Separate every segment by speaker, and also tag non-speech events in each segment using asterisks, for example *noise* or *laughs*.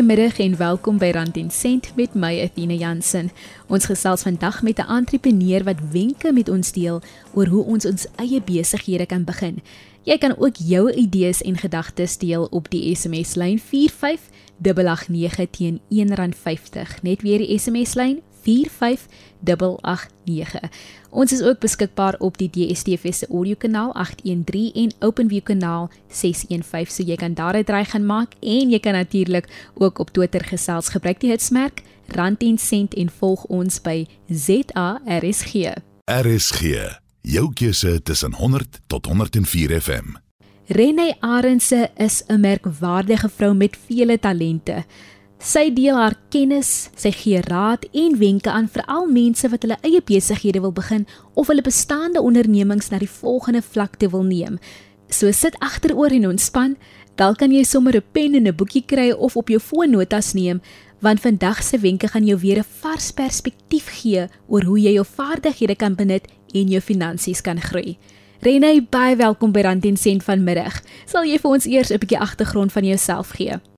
Speaker 1: Goeiemiddag en welkom by Rand en Sent met my Athena Jansen. Ons gesels vandag met 'n entrepreneur wat wenke met ons deel oor hoe ons ons eie besighede kan begin. Jy kan ook jou idees en gedagtes deel op die SMS lyn 45889 teen R1.50. Net weer die SMS lyn 45889. Ons is ook beskikbaar op die DSTV se audiokanaal 813 en OpenView kanaal 615 so jy kan daar 'n draai gaan maak en jy kan natuurlik ook op Twitter gesels gebruik die hitsmerk Rand en Sent en volg ons by ZARSG.
Speaker 2: RSG, jou keuse tussen 100 tot 104 FM.
Speaker 1: Renée Arendse is 'n merkwaardige vrou met vele talente. Sy deel haar kennis, sy gee raad en wenke aan veral mense wat hulle eie besighede wil begin of hulle bestaande ondernemings na die volgende vlak te wil neem. So sit agteroor en ontspan, dalk kan jy sommer 'n pen en 'n boekie kry of op jou foon notas neem, want vandag se wenke gaan jou weer 'n vars perspektief gee oor hoe jy jou vaardighede kan benut en jou finansies kan groei. Renée, baie welkom by Rand en Sent vanmiddag. Sal jy vir ons eers 'n bietjie agtergrond van jouself gee?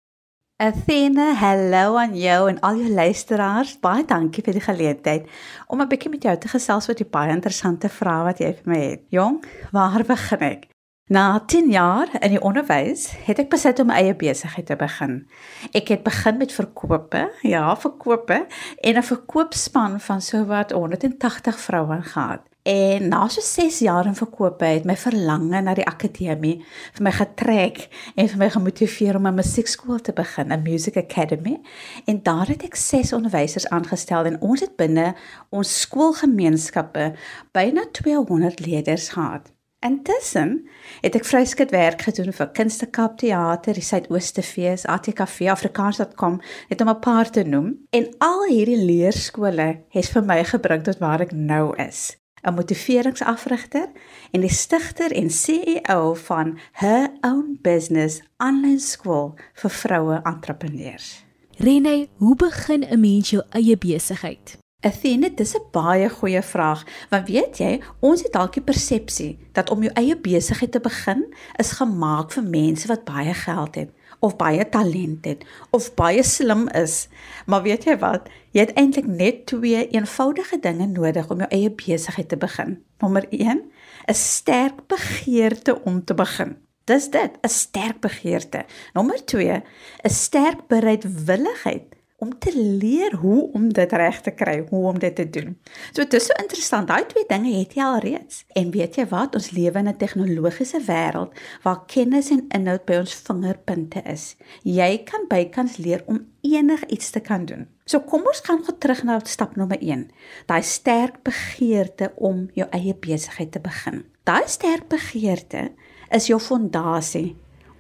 Speaker 3: Athena, hallo aan jou en al jou luisteraars. Baie dankie vir die geleentheid om 'n bietjie met jou te gesels oor die baie interessante vrae wat jy vir my het. Jong, waar begin ek? Na 10 jaar in die onderwys het ek besluit om my eie besigheid te begin. Ek het begin met verkope, ja, verkope en 'n verkoopspan van sowat 180 vroue gehad. En na so 6 jaar in verkope het my verlange na die akademie vir my getrek en vir my gemotiveer om 'n musiekskool te begin, 'n music academy. En daar het ek 6 onderwysers aangestel en ons het binne ons skoolgemeenskappe byna 200 leerders gehad. Intussen het ek vryskut werk gedoen vir Kunstekap Theater, die Suidooste Fees, ATKV, Afrikaans.com, net om 'n paar te noem. En al hierdie leerskole het vir my gebring tot waar ek nou is. 'n motiveringsafrigter en die stigter en CEO van Her Own Business aanlyn skool vir vroue entrepreneurs.
Speaker 1: Renée, hoe begin 'n mens jou eie besigheid?
Speaker 3: Athene, dis 'n baie goeie vraag, want weet jy, ons het dalk die persepsie dat om jou eie besigheid te begin is gemaak vir mense wat baie geld het of baie talent het of baie slim is. Maar weet jy wat? Jy het eintlik net twee eenvoudige dinge nodig om jou eie besigheid te begin. Nommer 1, 'n sterk begeerte om te begin. Dis dit, 'n sterk begeerte. Nommer 2, 'n sterk bereidwilligheid om te leer hoe om dit reg te kry, hoe om dit te doen. So dit is so interessant. Daai twee dinge het jy al reeds. En weet jy wat? Ons lewe in 'n tegnologiese wêreld waar kennis en inhoud by ons vingerpunte is. Jy kan bykans leer om enigiets te kan doen. So kom ons gaan gou terug na stap nommer 1. Daai sterk begeerte om jou eie besigheid te begin. Daai sterk begeerte is jou fondasie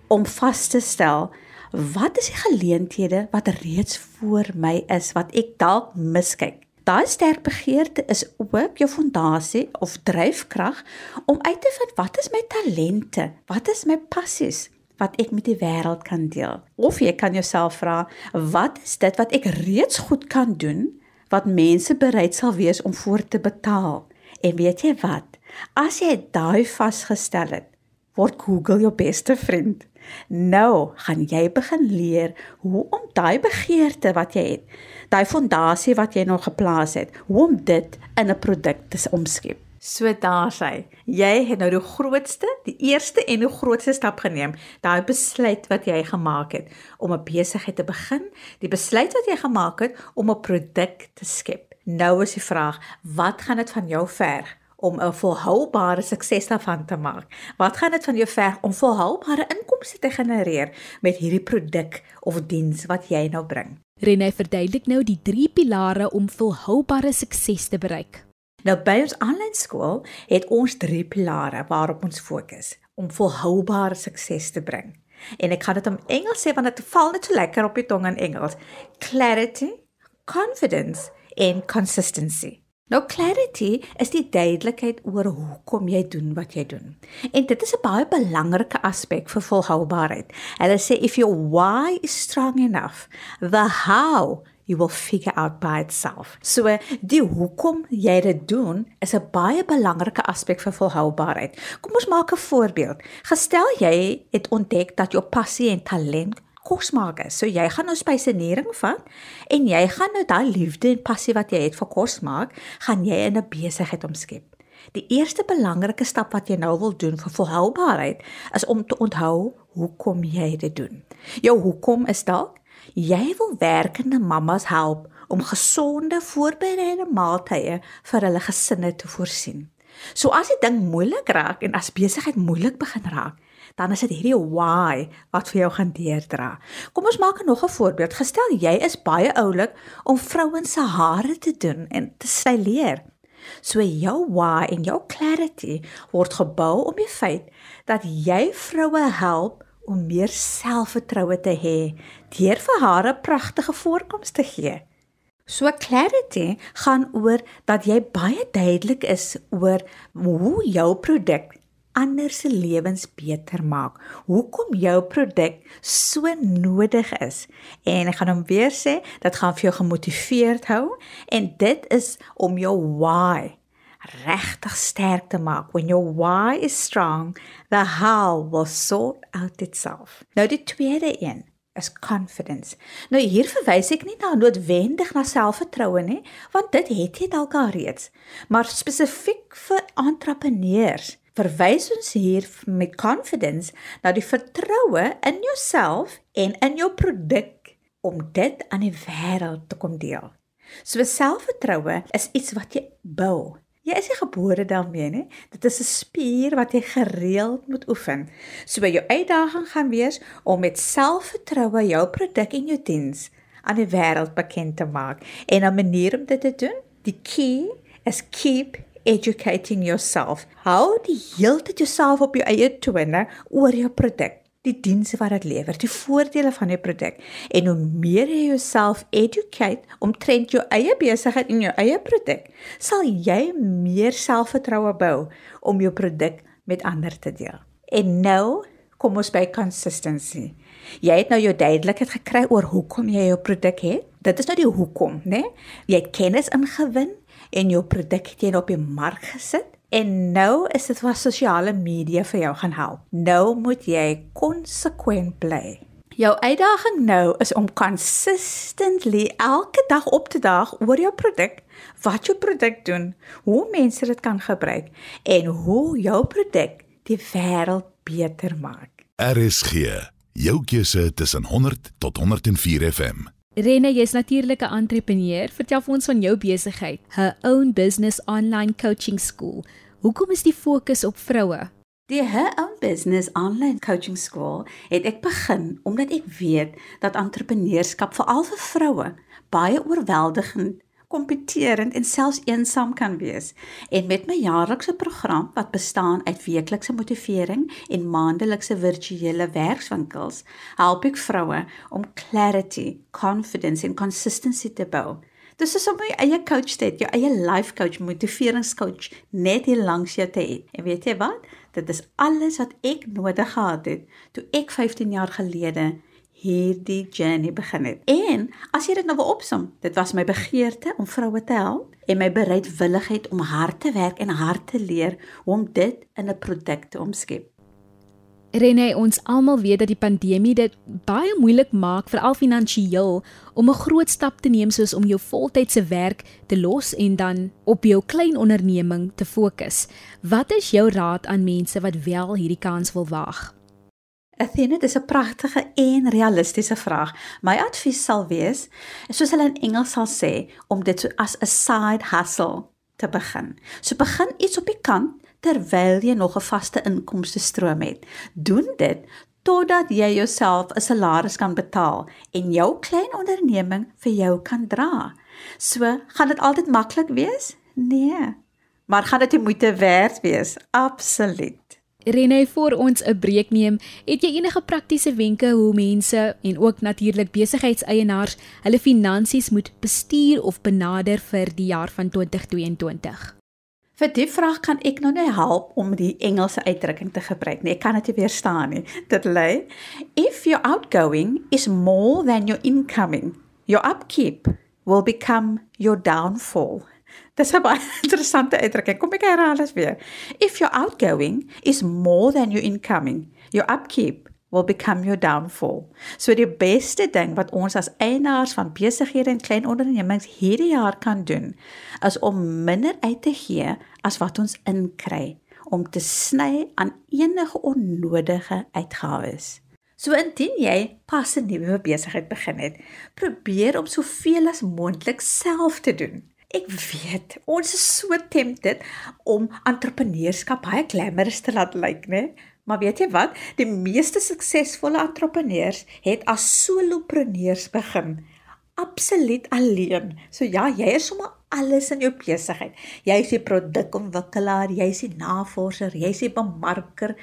Speaker 3: om vas te stel wat is die geleenthede wat reeds voor my is wat ek dalk miskyk? Daai sterk begeerte is ook jou fondasie of dryfkrag om uit te vind wat is my talente? Wat is my passies? wat ek met die wêreld kan deel. Of jy kan jouself vra, wat is dit wat ek reeds goed kan doen wat mense bereid sal wees om voor te betaal? En weet jy wat? As jy daai vasgestel het, word Google jou beste vriend. Nou gaan jy begin leer hoe om daai begeerte wat jy het, daai fondasie wat jy nog geplaas het, hoe om dit in 'n produk te omskep. So daar sê, jy het nou die grootste, die eerste en die grootste stap geneem, daai besluit wat jy gemaak het om 'n besigheid te begin, die besluit wat jy gemaak het om 'n produk te skep. Nou is die vraag, wat gaan dit van jou verg? Om 'n volhoubare sukses daarvan te maak? Wat gaan dit van jou verg om volhoubare inkomste te genereer met hierdie produk of diens wat jy nou bring?
Speaker 1: Renée verduidelik nou die drie pilare om volhoubare sukses te bereik.
Speaker 3: Nou by ons aanlyn skool het ons drie pilare waarop ons fokus om volhoubare sukses te bring. En ek gaan dit in Engels sê want dit val net so lekker op die tong in Engels. Clarity, confidence en consistency. Nou clarity is die duidelikheid oor hoekom jy doen wat jy doen. En dit is 'n baie belangrike aspek vir volhoubaarheid. Hulle sê if your why is strong enough, the how you will figure out by itself. So die hoekom jy dit doen is 'n baie belangrike aspek vir volhoubaarheid. Kom ons maak 'n voorbeeld. Gestel jy het ontdek dat jou passie en talent kos maak is. So jy gaan nou spysenering vat en jy gaan nou daai liefde en passie wat jy het vir kos maak, gaan jy in 'n besigheid omskep. Die eerste belangrike stap wat jy nou wil doen vir volhoubaarheid is om te onthou hoekom jy dit doen. Jou hoekom is dalk jy wil werkende mammas help om gesonde voorbereide maaltye vir hulle gesinne te voorsien. So as dit ding moeilik raak en as besigheid moeilik begin raak, dan is dit hierdie why wat vir jou gaan deurdra. Kom ons maak nog 'n voorbeeld. Gestel jy is baie oulik om vrouens se hare te doen en te styleer. So jou why en jou clarity word gebou om die feit dat jy vroue help om meer selfvertroue te hê deur vir haar 'n pragtige voorkoms te gee. So clarity gaan oor dat jy baie duidelik is oor hoe jou produk ander se lewens beter maak. Hoekom jou produk so nodig is. En ek gaan hom weer sê, dit gaan vir jou gemotiveerd hou en dit is om jou why regtig sterk te maak. When your why is strong, the how will sort out itself. Nou die tweede een is confidence. Nou hier verwys ek nie na noodwendig na selfvertroue nie, want dit het jy dalk al reeds, maar spesifiek vir entrepreneurs verwys ons hier met confidence na die vertroue in jouself en in jou produk om dit aan die wêreld te kom deel. So selfvertroue is iets wat jy bou. Jy is nie gebore daarmee nie. Dit is 'n spier wat jy gereeld moet oefen. So jou uitdaging gaan wees om met selfvertroue jou produk en jou diens aan die wêreld bekend te maak. En 'n manier om dit te doen, die key is keep educating yourself. Hou die hele tyd jouself op jou eie tone oor jou produk, die dienste wat dit lewer, die voordele van jou produk. En hoe meer jy jouself educate omtrent jou eie besigheid en jou eie produk, sal jy meer selfvertroue bou om jou produk met ander te deel. En nou kom ons by consistency. Jy het nou jou duidelikheid gekry oor hoekom jy jou produk het. Dit is nou die hoekom, né? Nee? Jy het kennis ingewin en jou produk jy op die mark gesit en nou is dit wat sosiale media vir jou gaan help. Nou moet jy konsekwent bly. Jou uitdaging nou is om consistently elke dag op te daag oor jou produk, wat jou produk doen, hoe mense dit kan gebruik en hoe jou produk die wêreld beter maak.
Speaker 2: RSG, jou keuse tussen 100 tot 104 FM.
Speaker 1: Rene, jy's natuurlik 'n entrepreneur. Vertel ons van jou besigheid, Her Own Business Online Coaching School. Hoekom is die fokus op vroue?
Speaker 3: Die Her Own Business Online Coaching School het ek begin omdat ek weet dat entrepreneurskap veral vir vroue baie oorweldigend kompeterend en selfs eensaam kan wees. En met my jaarlikse program wat bestaan uit weeklikse motivering en maandelikse virtuele werkswinkels, help ek vroue om clarity, confidence en consistency te bou. Dis is om jy eie coach te hê, jou eie life coach, motiveringscoach net hier langs jou te hê. En weet jy wat? Dit is alles wat ek nodig gehad het toe ek 15 jaar gelede hierdie journey begin het. En as jy dit nou wil opsom, dit was my begeerte om vroue te help en my bereidwilligheid om hard te werk en hard te leer om dit in 'n produk te omskep.
Speaker 1: Rene, ons almal weet dat die pandemie dit baie moeilik maak veral finansiëel om 'n groot stap te neem soos om jou voltydse werk te los en dan op jou klein onderneming te fokus. Wat is jou raad aan mense wat wel hierdie kans wil waag?
Speaker 3: Athena, dis 'n pragtige en realistiese vraag. My advies sal wees, soos hulle in Engels sal sê, om dit so as 'n side hustle te begin. So begin iets op die kant terwyl jy nog 'n vaste inkomste stroom het. Doen dit totdat jy jouself 'n salaris kan betaal en jou klein onderneming vir jou kan dra. So, gaan dit altyd maklik wees? Nee. Maar gaan dit die moeite werd wees? Absoluut.
Speaker 1: Rene, voor ons 'n breek neem, het jy enige praktiese wenke hoe mense en ook natuurlik besigheidseienaars hulle finansies moet bestuur of benader vir die jaar van 2022?
Speaker 3: Vir die vraag kan ek nou net help om die Engelse uitdrukking te gebruik. Nee, ek kan dit nie weerstaan nie. Dit lê: If your outgoing is more than your incoming, your upkeep will become your downfall. Dis 'n baie *laughs* interessante uitdrukking. Kom ek herhaal dit weer. If your outgoing is more than your incoming, your upkeep will become your downfall. So die beste ding wat ons as eienaars van besighede en klein ondernemings hierdie jaar kan doen, is om minder uit te gee as wat ons inkry, om te sny aan enige onnodige uitgawes. So indien jy pas 'n nuwe besigheid begin het, probeer om soveel as moontlik self te doen. Ek weet, ons is so tempted om entrepreneurskap baie glamorous te laat lyk, né? Maar weet jy wat? Die meeste suksesvolle entrepreneurs het as solopreneurs begin. Absoluut alleen. So ja, jy is sommer alles in jou besigheid. Jy is die produkontwikkelaar, jy is die navorser, jy is die bemarker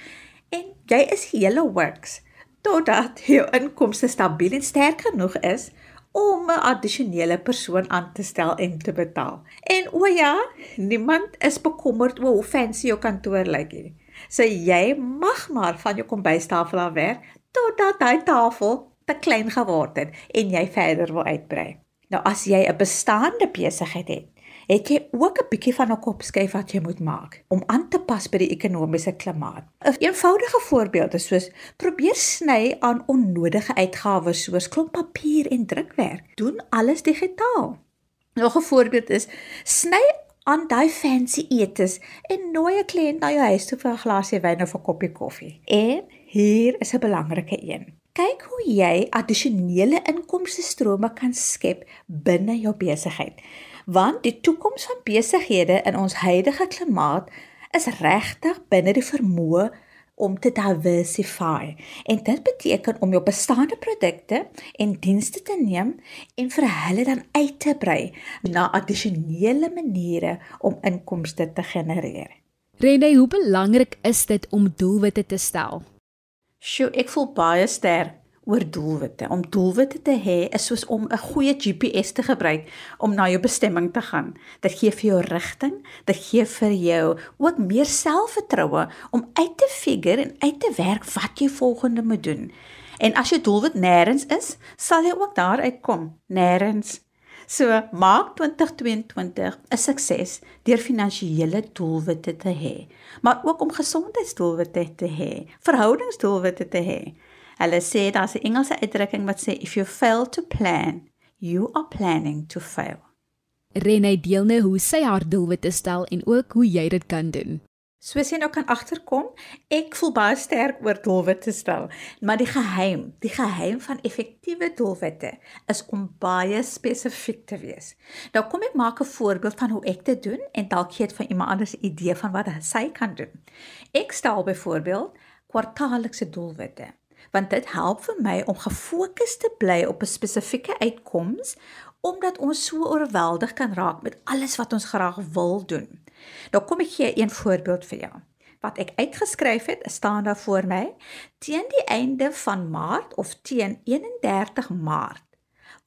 Speaker 3: en jy is hele works totdat jou inkomste stabiel en sterk genoeg is om 'n addisionele persoon aan te stel en te betaal. En o ja, niemand is bekommerd oor hoe fancy jou kantoor lyk nie. So jy mag maar van jou kombuistafel af werk totdat daai tafel te klein geword het en jy verder wil uitbrei. Nou as jy 'n bestaande besigheid het, het jy ook 'n bietjie van 'n kopskuif wat jy moet maak om aan te pas by die ekonomiese klimaat. 'n Eenvoudige voorbeeld is soos probeer sny aan onnodige uitgawes soos klomp papier en drukwerk. Doen alles digitaal. Nog 'n voorbeeld is sny aan daai fancy etes en nooi 'n kliënt na jou huis toe vir 'n glasie wyn of 'n koppie koffie. En hier is 'n belangrike een. Kyk hoe jy addisionele inkomste strome kan skep binne jou besigheid. Want die toekoms van besighede in ons huidige klimaat is regtig binne die vermoë om te diversify. En dit beteken om jou bestaande produkte en dienste te neem en vir hulle dan uit te brei na addisionele maniere om inkomste te genereer.
Speaker 1: Rene, hoe belangrik is dit om doelwitte te stel?
Speaker 3: Sjoe, ek voel baie sterk oor doelwitte. Om doelwitte te hê is soos om 'n goeie GPS te gebruik om na jou bestemming te gaan. Dit gee vir jou rigting, dit gee vir jou ook meer selfvertroue om uit te figure en uit te werk wat jy volgende moet doen. En as jou doelwit nêrens is, sal jy ook daar uitkom, nêrens. So, maak 2022 'n sukses deur finansiële doelwitte te hê, maar ook om gesondheidsdoelwitte te hê, verhoudingsdoelwitte te hê. Hulle sê daar's 'n Engelse uitdrukking wat sê if you fail to plan, you are planning to fail.
Speaker 1: Renée deel nou hoe sy haar doelwitte stel en ook hoe jy dit kan doen.
Speaker 3: Soos jy nou kan agterkom, ek voel baie sterk oor doelwitte stel, maar die geheim, die geheim van effektiewe doelwitte is om baie spesifiek te wees. Nou kom ek maak 'n voorbeeld van hoe ek dit doen en dalk gee dit vir iemand anders 'n idee van wat hy kan doen. Ek stel byvoorbeeld kwartaallikse doelwitte want dit help vir my om gefokus te bly op 'n spesifieke uitkoms omdat ons so oorweldig kan raak met alles wat ons graag wil doen. Nou kom ek gee een voorbeeld vir jou. Wat ek uitgeskryf het, staan daar voor my teen die einde van Maart of teen 31 Maart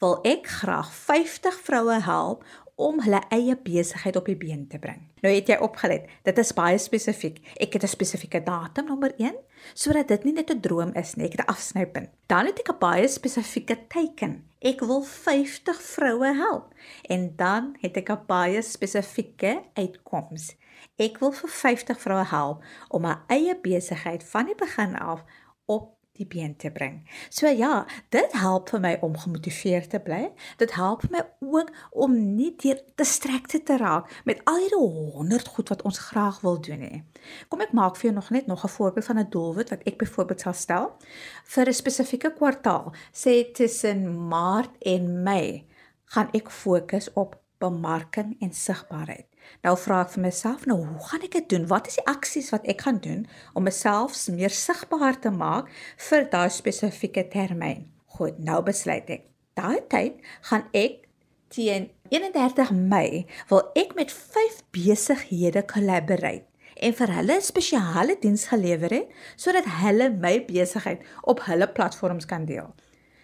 Speaker 3: wil ek graag 50 vroue help om hulle eie besigheid op die been te bring. Nou het jy opgelet, dit is baie spesifiek. Ek het 'n spesifieke datum nommer 1 sodat dit nie net 'n droom is nie, ek het 'n afsnypunt. Dan het ek 'n baie spesifieke teiken. Ek wil 50 vroue help en dan het ek 'n baie spesifieke uitkoms. Ek wil vir 50 vroue help om 'n eie besigheid van die begin af op die been te bring. So ja, dit help vir my om gemotiveerd te bly. Dit help my ook om nie deur distracted te raak met al hierdie 100 goed wat ons graag wil doen nie. Kom ek maak vir jou nog net nog 'n voorbeeld van 'n doelwit wat ek byvoorbeeld sal stel vir 'n spesifieke kwartaal. Sê tussen Maart en Mei gaan ek fokus op bemarking en sigbaarheid. Nou vra ek vir myself, nou hoe gaan ek dit doen? Wat is die aksies wat ek gaan doen om myself meer sigbaar te maak vir daai spesifieke termyn? Goed, nou besluit ek. Daai tyd gaan ek teen 31 Mei wil ek met 5 besighede collaborate en vir hulle 'n spesiale diens gelewer het sodat hulle my besigheid op hulle platforms kan deel.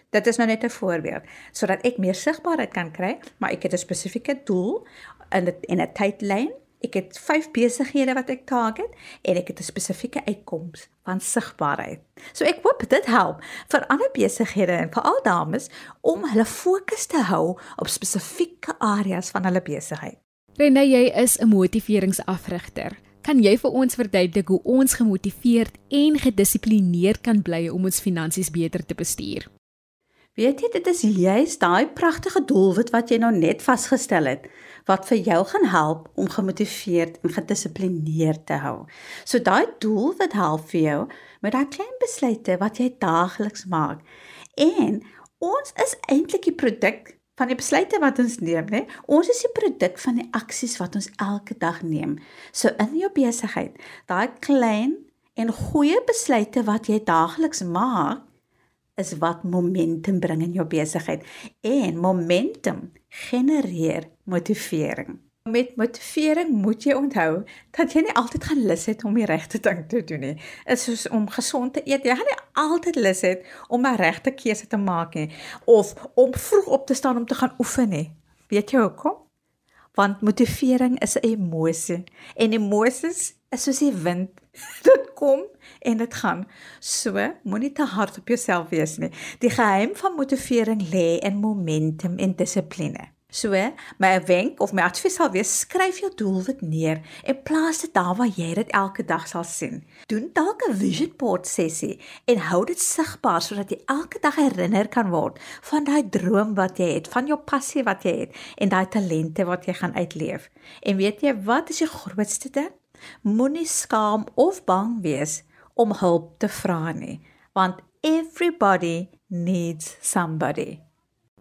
Speaker 3: Dit is nou net 'n voorbeeld sodat ek meer sigbaarheid kan kry, maar ek het 'n spesifieke doel in 'n en 'n tydlyn. Ek het 5 besighede wat ek target en ek het 'n spesifieke uitkoms van sigbaarheid. So ek hoop dit help vir ander besighede en vir al dames om hulle fokus te hou op spesifieke areas van hulle besigheid.
Speaker 1: Renée, jy is 'n motiveringsafrigter. Kan jy vir ons verduidelik hoe ons gemotiveerd en gedissiplineerd kan bly om ons finansies beter te bestuur?
Speaker 3: Weet jy dit is juist daai pragtige doelwit wat jy nou net vasgestel het wat vir jou gaan help om gemotiveerd en gedissiplineerd te hou. So daai doelwit help vir jou met daai klein besluite wat jy daagliks maak. En ons is eintlik die produk van die besluite wat ons neem, né? Ons is die produk van die aksies wat ons elke dag neem. So in jou besigheid, daai klein en goeie besluite wat jy daagliks maak, is wat momentum bring in jou besigheid en momentum genereer motivering. Met motivering moet jy onthou dat jy nie altyd gaan lus het om die regte ding te doen nie. Is soos om gesond te eet. Jy gaan nie altyd lus het om 'n regte keuse te maak nie of om vroeg op te staan om te gaan oefen nie. Weet jy hoekom? Want motivering is 'n emosie en emosies is soos die wind. *laughs* Dit kom en dit gaan. So, moenie te hard op jouself wees nie. Die geheim van motivering lê in momentum en dissipline. So, my wenk of my advies sal wees: skryf jou doelwit neer en plaas dit daar waar jy dit elke dag sal sien. Doen dalk 'n vision board sessie en hou dit sigbaar sodat jy elke dag herinner kan word van daai droom wat jy het, van jou passie wat jy het en daai talente wat jy gaan uitleef. En weet jy wat is die grootste ding? Moenie skaam of bang wees om hulp te vra nie, want everybody needs somebody.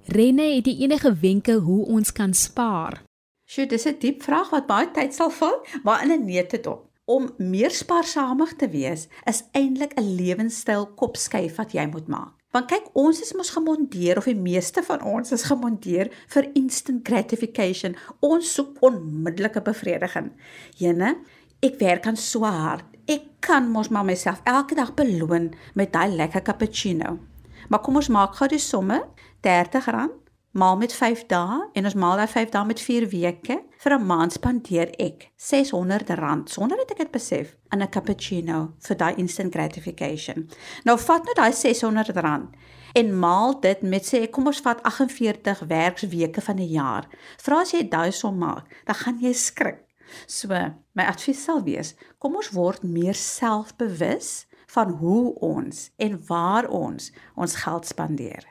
Speaker 1: Renne, het jy enige wenke hoe ons kan spaar?
Speaker 3: Sjoe, dis 'n diep vraag wat baie tyd sal vat, maar in 'n neete dop. Om meer spaarsamig te wees is eintlik 'n lewenstyl kopskuif wat jy moet maak. Want kyk, ons is mos gemonteer of die meeste van ons is gemonteer vir instant gratification. Ons soek onmiddellike bevrediging. Jene, ek werk aan so hard. Ek kan mos maar myself elke dag beloon met daai lekker cappuccino. Maar kom ons maak gou die somme. R30 maal met 5 dae en ons maal daai 5 dae met 4 weke. Vir 'n maand spandeer ek R600 sonder dat ek dit besef aan 'n cappuccino vir daai instant gratification. Nou vat nou daai R600 en maal dit met sê kom ons vat 48 werksweke van 'n jaar. Vra as jy daai som maak, dan gaan jy skrik. So, my advies sal wees, kom ons word meer selfbewus van hoe ons en waar ons ons geld spandeer.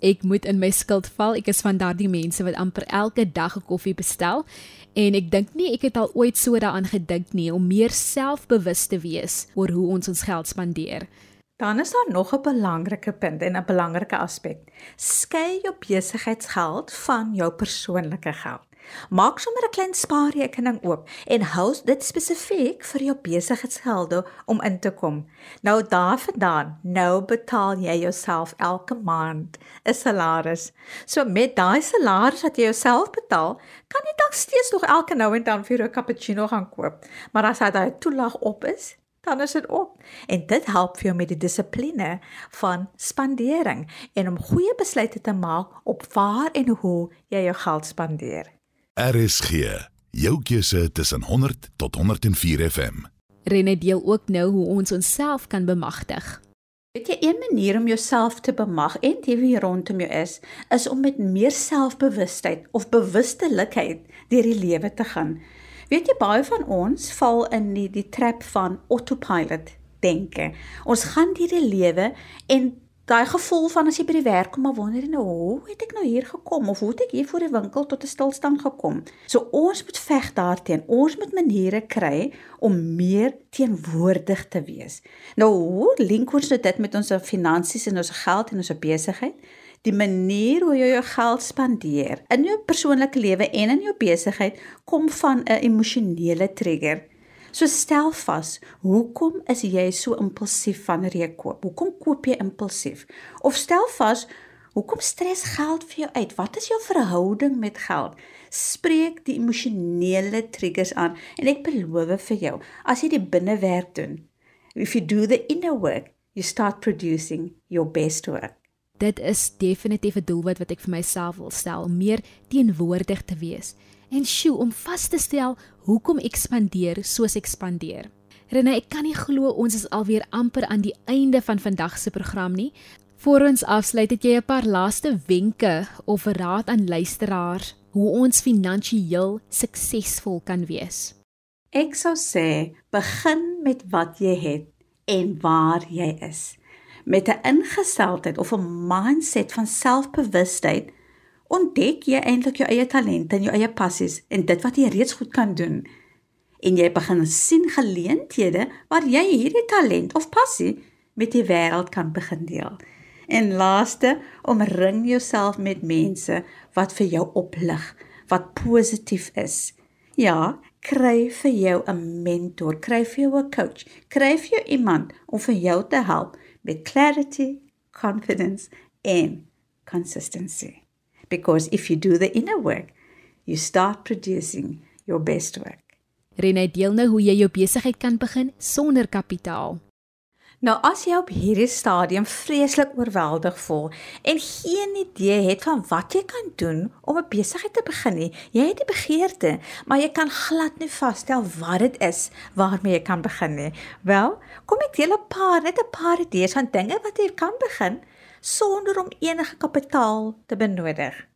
Speaker 1: Ek moet in my skuld val. Ek is van daardie mense wat amper elke dag 'n koffie bestel en ek dink nie ek het al ooit so daaraan gedink nie om meer selfbewus te wees oor hoe ons ons geld spandeer.
Speaker 3: Dan is daar nog 'n belangrike punt en 'n belangrike aspek. Skei jou besigheidsgeld van jou persoonlike geld. Maak sommer 'n klein spaarrekening oop en hou dit spesifiek vir jou besigheidsgelde om in te kom. Nou daarvandaan, nou betaal jy jouself elke maand 'n salaris. So met daai salaris wat jy jouself betaal, kan jy dalk steeds nog elke nou en dan vir 'n cappuccino gaan koop. Maar as daai toelaag op is, dan is dit op. En dit help vir jou met die dissipline van spandering en om goeie besluite te maak op waar en hoe jy jou geld spandeer.
Speaker 2: RSG, jou keuse tussen 100 tot 104 FM.
Speaker 1: Rene deel ook nou hoe ons onsself kan bemagtig.
Speaker 3: Weet jy een manier om jouself te bemag en die wie rondom jou is, is om met meer selfbewustheid of bewustelikheid deur die lewe te gaan. Weet jy baie van ons val in die die trap van autopilot denke. Ons gaan deur die lewe en daai gevoel van as jy by die werk kom maar wonder jy nou hoe het ek nou hier gekom? Of hoe het ek hier voor die winkel tot 'n stilstand gekom? So ons moet veg daarteen. Ons moet maniere kry om meer teenwoordig te wees. Nou hoe link ons dit met ons finansies en ons geld en ons besigheid? Die manier hoe jy jou geld spandeer in jou persoonlike lewe en in jou besigheid kom van 'n emosionele trigger So stel vas, hoekom is jy so impulsief wanneer jy koop? Hoekom koop jy impulsief? Of stel vas, hoekom stres geld vir jou uit? Wat is jou verhouding met geld? Spreek die emosionele triggers aan en ek beloof vir jou, as jy die binnewerk doen, if you do the inner work, you start producing your best work.
Speaker 1: Dit is definitief 'n doelwit wat ek vir myself wil stel om meer teenwoordig te wees en sjoe om vas te stel hoekom ek spandeer soos ek spandeer. Rene, ek kan nie glo ons is alweer amper aan die einde van vandag se program nie. Voor ons afsluit het jy 'n paar laaste wenke of raad aan luisteraars hoe ons finansiëel suksesvol kan wees.
Speaker 3: Ek sou sê begin met wat jy het en waar jy is. Met 'n ingesteldheid of 'n mindset van selfbewustheid ontdek jy eintlik jou eie talente en jou eie passies en dit wat jy reeds goed kan doen. En jy begin sien geleenthede waar jy hierdie talent of passie met die wêreld kan begin deel. En laaste, omring jouself met mense wat vir jou oplig, wat positief is. Ja, kry vir jou 'n mentor, kry vir jou 'n coach, kry vir jou iemand om vir jou te help met clarity, confidence and consistency. Because if you do the inner work, you start producing your best work.
Speaker 1: Renée deel nou hoe jy jou besigheid kan begin sonder kapitaal.
Speaker 3: Nou as jy op hierdie stadium vreeslik oorweldig voel en geen idee het van wat jy kan doen om 'n besigheid te begin nie, jy het die begeerte, maar jy kan glad nie vasstel wat dit is waarmee jy kan begin nie. Wel, kom ek deel 'n paar, net 'n paar idees van dinge wat jy kan begin sonder om enige kapitaal te benodig.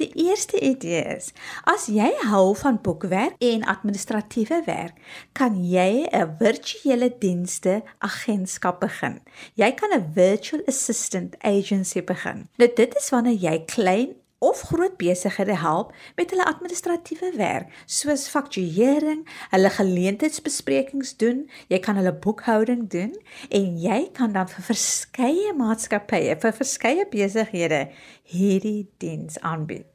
Speaker 3: Die eerste idee is: as jy hou van boekwerk en administratiewe werk, kan jy 'n virtuele dienste agentskap begin. Jy kan 'n virtual assistant agency begin. Nou dit is wanneer jy klein of groot besighede help met hulle administratiewe werk, soos fakturering, hulle geleentheidsbesprekings doen, jy kan hulle boekhouding doen en jy kan dan vir verskeie maatskappye, vir verskeie besighede hierdie diens aanbied.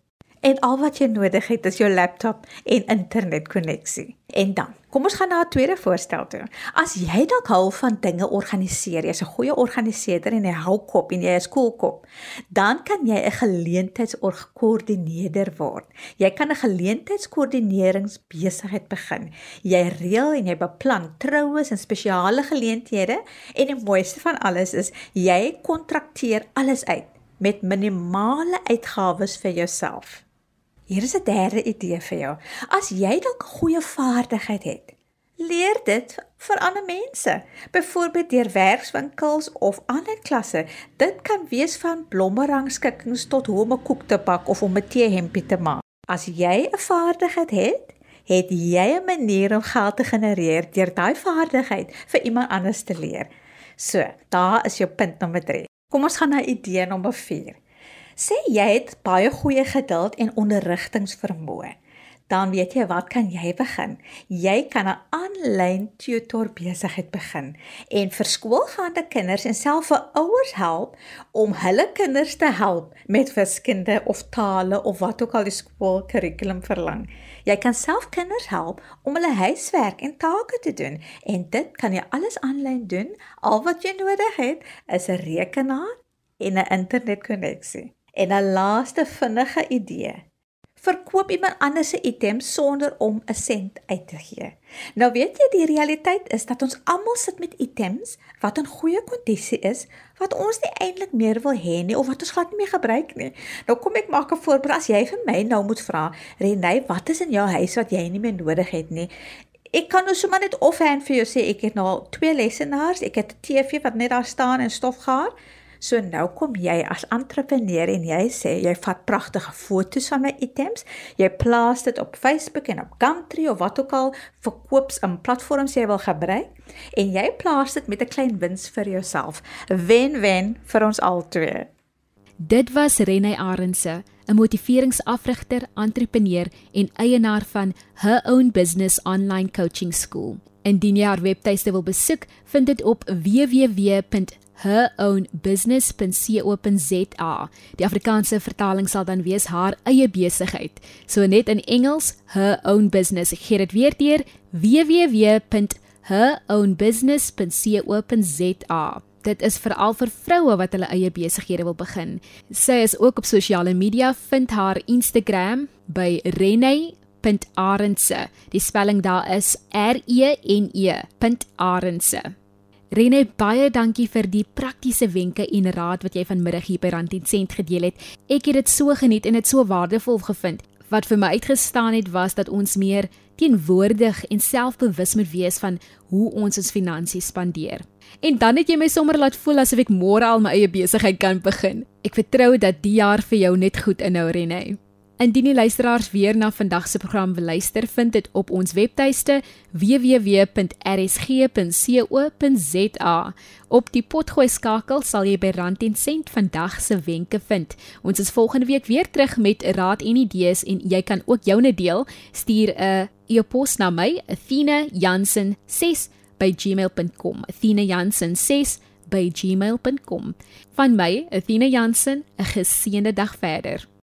Speaker 3: En al wat jy nodig het is jou laptop en internetkonneksie. En dan, kom ons gaan na 'n tweede voorstel toe. As jy dalk hou van dinge organiseer, jy's 'n goeie organiseerder en jy hou kop en jy is cool kop, dan kan jy 'n geleentheidskoördineerder word. Jy kan 'n geleentheidskoördineringsbesigheid begin. Jy reël en jy beplan troues en spesiale geleenthede en die mooiste van alles is jy kontrakteer alles uit met minimale uitgawes vir jouself. Hier is 'n derde idee vir jou. As jy dalk 'n goeie vaardigheid het, leer dit vir ander mense, byvoorbeeld deur werkswinkels of ander klasse. Dit kan wees van blommerangskikkings tot hoe om 'n koek te bak of om 'n teehempie te maak. As jy 'n vaardigheid het, het jy 'n manier om geld te genereer deur daai vaardigheid vir iemand anders te leer. So, daar is jou punt nommer 3. Kom ons gaan na idee nommer 4. Sê jy het baie goeie geduld en onderrigtingsvermoë. Dan weet jy wat kan jy begin? Jy kan 'n aanlyn tutor besigheid begin en vir skoolgaande kinders en selfs vir ouers help om hulle kinders te help met wiskunde of tale of wat ook al die skoolkurrikulum verlang. Jy kan self kinders help om hulle huiswerk en take te doen en dit kan jy alles aanlyn doen. Al wat jy nodig het is 'n rekenaar en 'n internetkonneksie. En 'n laaste vinnige idee. Verkoop iemand anders se items sonder om 'n sent uit te gee. Nou weet jy die realiteit is dat ons almal sit met items wat in goeie kondisie is wat ons nie eintlik meer wil hê nie of wat ons glad nie meer gebruik nie. Nou kom ek maak 'n voorbeeld as jy vir my nou moet vra, Renay, wat is in jou huis wat jy nie meer nodig het nie? Ek kan nou sommer net offhand vir jou sê ek het nou al twee lesenaars, ek het 'n TV wat net daar staan en stofgaar. So nou kom jy as entrepreneur en jy sê jy vat pragtige foto's van my items, jy plaas dit op Facebook en op Gumtree of wat ook al verkoops in platforms jy wil gebruik en jy plaas dit met 'n klein wins vir jouself. Wen-wen vir ons albei.
Speaker 1: Dit was Renay Arendse, 'n motiveringsafrigter, entrepreneur en eienaar van Her Own Business Online Coaching School. Indien jy haar webtuiste wil besoek, vind dit op www herownbusiness.co.za. Die Afrikaanse vertaling sal dan wees haar eie besigheid. So net in Engels, her own business. Ek gee dit weer deur www.herownbusiness.co.za. Dit is veral vir vroue wat hulle eie besighede wil begin. Sy is ook op sosiale media, vind haar Instagram by renay.arendse. Die spelling daar is R E N E.arendse. Rene, baie dankie vir die praktiese wenke en raad wat jy vanmiddag hier by Rand 10 Sent gedeel het. Ek het dit so geniet en dit so waardevol gevind. Wat vir my uitgestaan het was dat ons meer teenwoordig en selfbewus moet wees van hoe ons ons finansies spandeer. En dan het jy my sommer laat voel asof ek môre al my eie besigheid kan begin. Ek vertrou dat die jaar vir jou net goed inhou, Rene. Indien die luisteraars weer na vandag se program wil luister, vind dit op ons webtuiste www.rsg.co.za. Op die potgooi skakel sal jy by Rand en Sent vandag se wenke vind. Ons is volgende week weer terug met raad en idees en jy kan ook joune deel. Stuur 'n e-pos na my, athena.jansen6@gmail.com. athena.jansen6@gmail.com. Van my, Athena Jansen, 'n geseënde dag verder.